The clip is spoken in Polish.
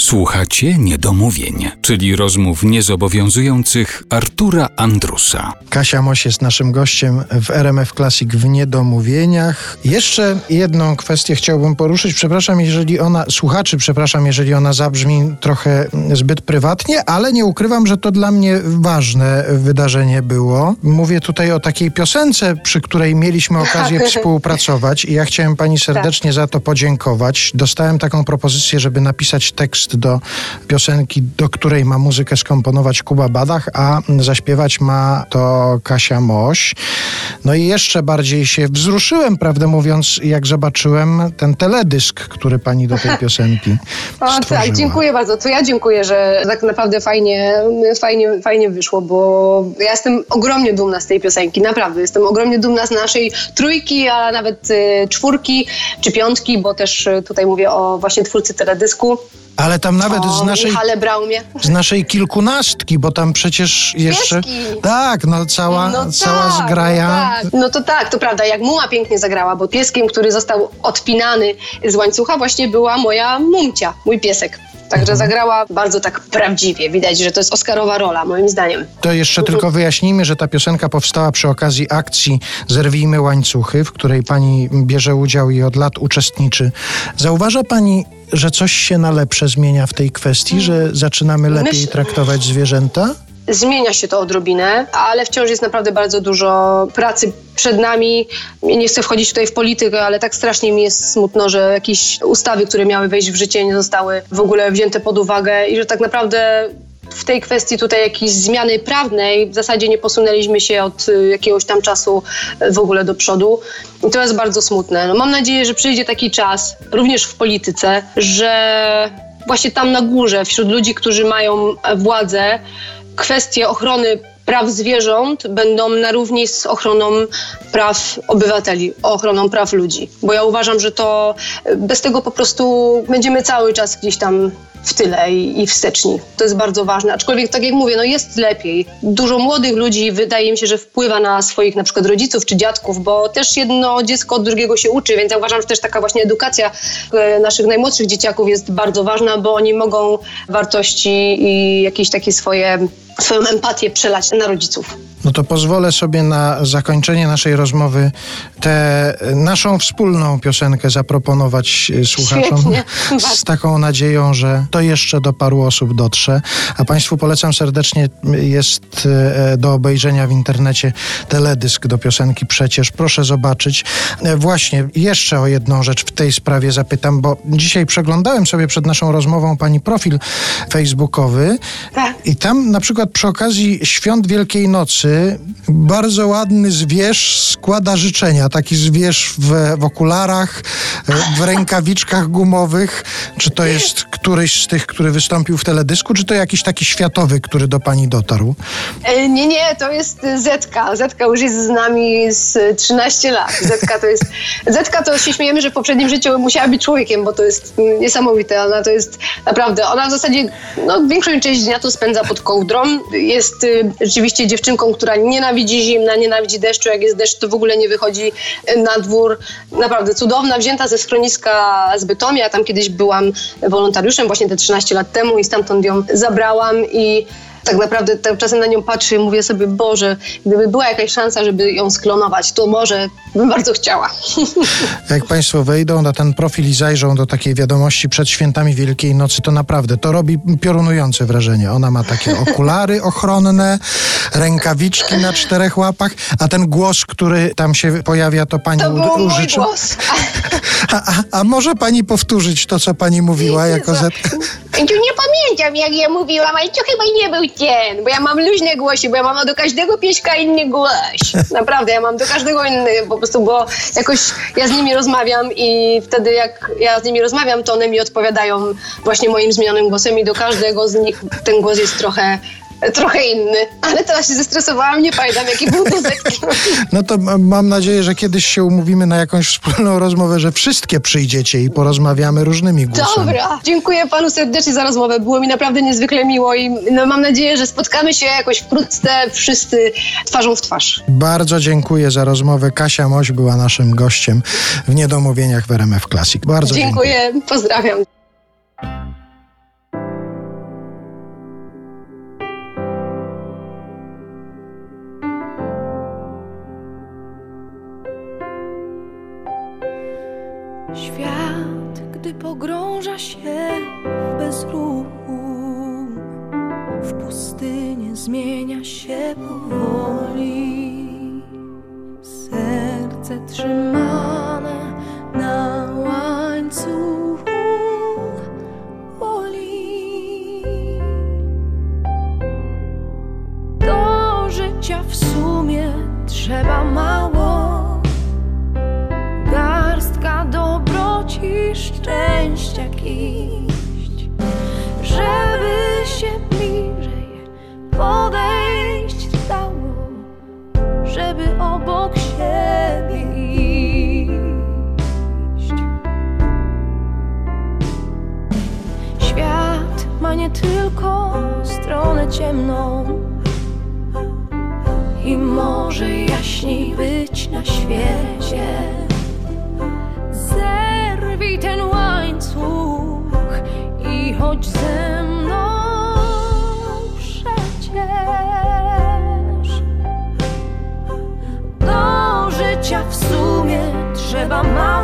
Słuchacie niedomówień, czyli rozmów niezobowiązujących Artura Andrusa. Kasia Moś jest naszym gościem w RMF Classic w Niedomówieniach. Jeszcze jedną kwestię chciałbym poruszyć. Przepraszam, jeżeli ona, słuchaczy, przepraszam, jeżeli ona zabrzmi trochę zbyt prywatnie, ale nie ukrywam, że to dla mnie ważne wydarzenie było. Mówię tutaj o takiej piosence, przy której mieliśmy okazję współpracować i ja chciałem pani serdecznie za to podziękować. Dostałem taką propozycję, żeby napisać tekst do piosenki, do której ma muzykę skomponować Kuba Badach, a zaśpiewać ma to Kasia Moś. No i jeszcze bardziej się wzruszyłem, prawdę mówiąc, jak zobaczyłem ten teledysk, który pani do tej piosenki O, tak, dziękuję bardzo. To ja dziękuję, że tak naprawdę fajnie, fajnie, fajnie wyszło, bo ja jestem ogromnie dumna z tej piosenki, naprawdę. Jestem ogromnie dumna z naszej trójki, a nawet y, czwórki czy piątki, bo też y, tutaj mówię o właśnie twórcy teledysku. Ale tam nawet o z naszej, z naszej kilkunastki, bo tam przecież jeszcze... Pieski. Tak, no cała, No cała tak, zgraja. No, tak. no to tak, to prawda. Jak Muma pięknie zagrała, bo pieskiem, który został odpinany z łańcucha, właśnie była moja Mumcia, mój piesek. Także zagrała bardzo tak prawdziwie. Widać, że to jest Oscarowa rola, moim zdaniem. To jeszcze tylko wyjaśnijmy, że ta piosenka powstała przy okazji akcji Zerwijmy łańcuchy, w której pani bierze udział i od lat uczestniczy. Zauważa pani, że coś się na lepsze zmienia w tej kwestii, że zaczynamy lepiej Myśl- traktować zwierzęta? Zmienia się to odrobinę, ale wciąż jest naprawdę bardzo dużo pracy przed nami. Nie chcę wchodzić tutaj w politykę, ale tak strasznie mi jest smutno, że jakieś ustawy, które miały wejść w życie, nie zostały w ogóle wzięte pod uwagę i że tak naprawdę w tej kwestii tutaj jakiejś zmiany prawnej w zasadzie nie posunęliśmy się od y, jakiegoś tam czasu y, w ogóle do przodu. I to jest bardzo smutne. No, mam nadzieję, że przyjdzie taki czas, również w polityce, że właśnie tam na górze, wśród ludzi, którzy mają władzę, kwestie ochrony praw zwierząt będą na równi z ochroną praw obywateli, ochroną praw ludzi. Bo ja uważam, że to e, bez tego po prostu będziemy cały czas gdzieś tam w tyle i, i wsteczni. To jest bardzo ważne. Aczkolwiek, tak jak mówię, no jest lepiej. Dużo młodych ludzi wydaje mi się, że wpływa na swoich na przykład rodziców czy dziadków, bo też jedno dziecko od drugiego się uczy, więc ja uważam, że też taka właśnie edukacja e, naszych najmłodszych dzieciaków jest bardzo ważna, bo oni mogą wartości i jakieś takie swoje, swoją empatię przelać na rodziców. No to pozwolę sobie na zakończenie naszej rozmowy tę e, naszą wspólną piosenkę zaproponować e, słuchaczom Świetnie. z taką nadzieją, że to jeszcze do paru osób dotrze. A Państwu polecam serdecznie, jest e, do obejrzenia w internecie teledysk do piosenki Przecież. Proszę zobaczyć. E, Właśnie, jeszcze o jedną rzecz w tej sprawie zapytam, bo dzisiaj przeglądałem sobie przed naszą rozmową pani profil facebookowy Tak. i tam na przykład przy okazji świąt Wielkiej Nocy bardzo ładny zwierz składa życzenia. Taki zwierz w, w okularach, w rękawiczkach gumowych. Czy to jest któryś z tych, który wystąpił w teledysku, czy to jakiś taki światowy, który do pani dotarł? E, Nie, nie, to jest Zetka. Zetka już jest z nami z e, 13 lat. Zetka to jest. Zetka to się śmiejemy, że w poprzednim życiu musiała być człowiekiem, bo to jest niesamowite. Ona to jest naprawdę. Ona w zasadzie no, większą część dnia to spędza pod kołdrą. Jest y, rzeczywiście dziewczynką, która nienawidzi zimna, nienawidzi deszczu. Jak jest deszcz, to w ogóle nie wychodzi na dwór. Naprawdę cudowna, wzięta ze schroniska z Bytomia. Tam kiedyś byłam wolontariuszem właśnie te 13 lat temu i stamtąd ją zabrałam i tak naprawdę tak czasem na nią patrzę i mówię sobie, Boże, gdyby była jakaś szansa, żeby ją sklonować, to może bym bardzo chciała. Jak Państwo wejdą na ten profil i zajrzą do takiej wiadomości przed świętami Wielkiej Nocy, to naprawdę to robi piorunujące wrażenie. Ona ma takie okulary ochronne, rękawiczki na czterech łapach, a ten głos, który tam się pojawia, to Pani To był mój głos. A, a, a może Pani powtórzyć to, co Pani mówiła jako Z? Nie pamiętam, jak ja mówiłam, ale to chyba nie był ten, bo ja mam luźne głosy, bo ja mam do każdego pieśka inny głos. Naprawdę, ja mam do każdego inny, po prostu, bo jakoś ja z nimi rozmawiam i wtedy jak ja z nimi rozmawiam, to one mi odpowiadają właśnie moim zmienionym głosem i do każdego z nich ten głos jest trochę trochę inny, ale teraz się zestresowałam, nie pamiętam jaki był zetki. No to mam nadzieję, że kiedyś się umówimy na jakąś wspólną rozmowę, że wszystkie przyjdziecie i porozmawiamy różnymi głosami. Dobra, dziękuję panu serdecznie za rozmowę. Było mi naprawdę niezwykle miło i no, mam nadzieję, że spotkamy się jakoś wkrótce wszyscy twarzą w twarz. Bardzo dziękuję za rozmowę. Kasia Moś była naszym gościem w Niedomówieniach w RMF Classic. Bardzo dziękuję. Dziękuję, pozdrawiam. Pogrąża się w bezruchu. W pustynię zmienia się powoli. Serce trzymane na łańcuchu boli. Do życia w sumie trzeba mało. Kiść, żeby się bliżej podejść dało, żeby obok siebie iść. Świat ma nie tylko stronę ciemną i może jaśniej być na świecie. Chodź ze mną przecież. Do życia w sumie trzeba mało.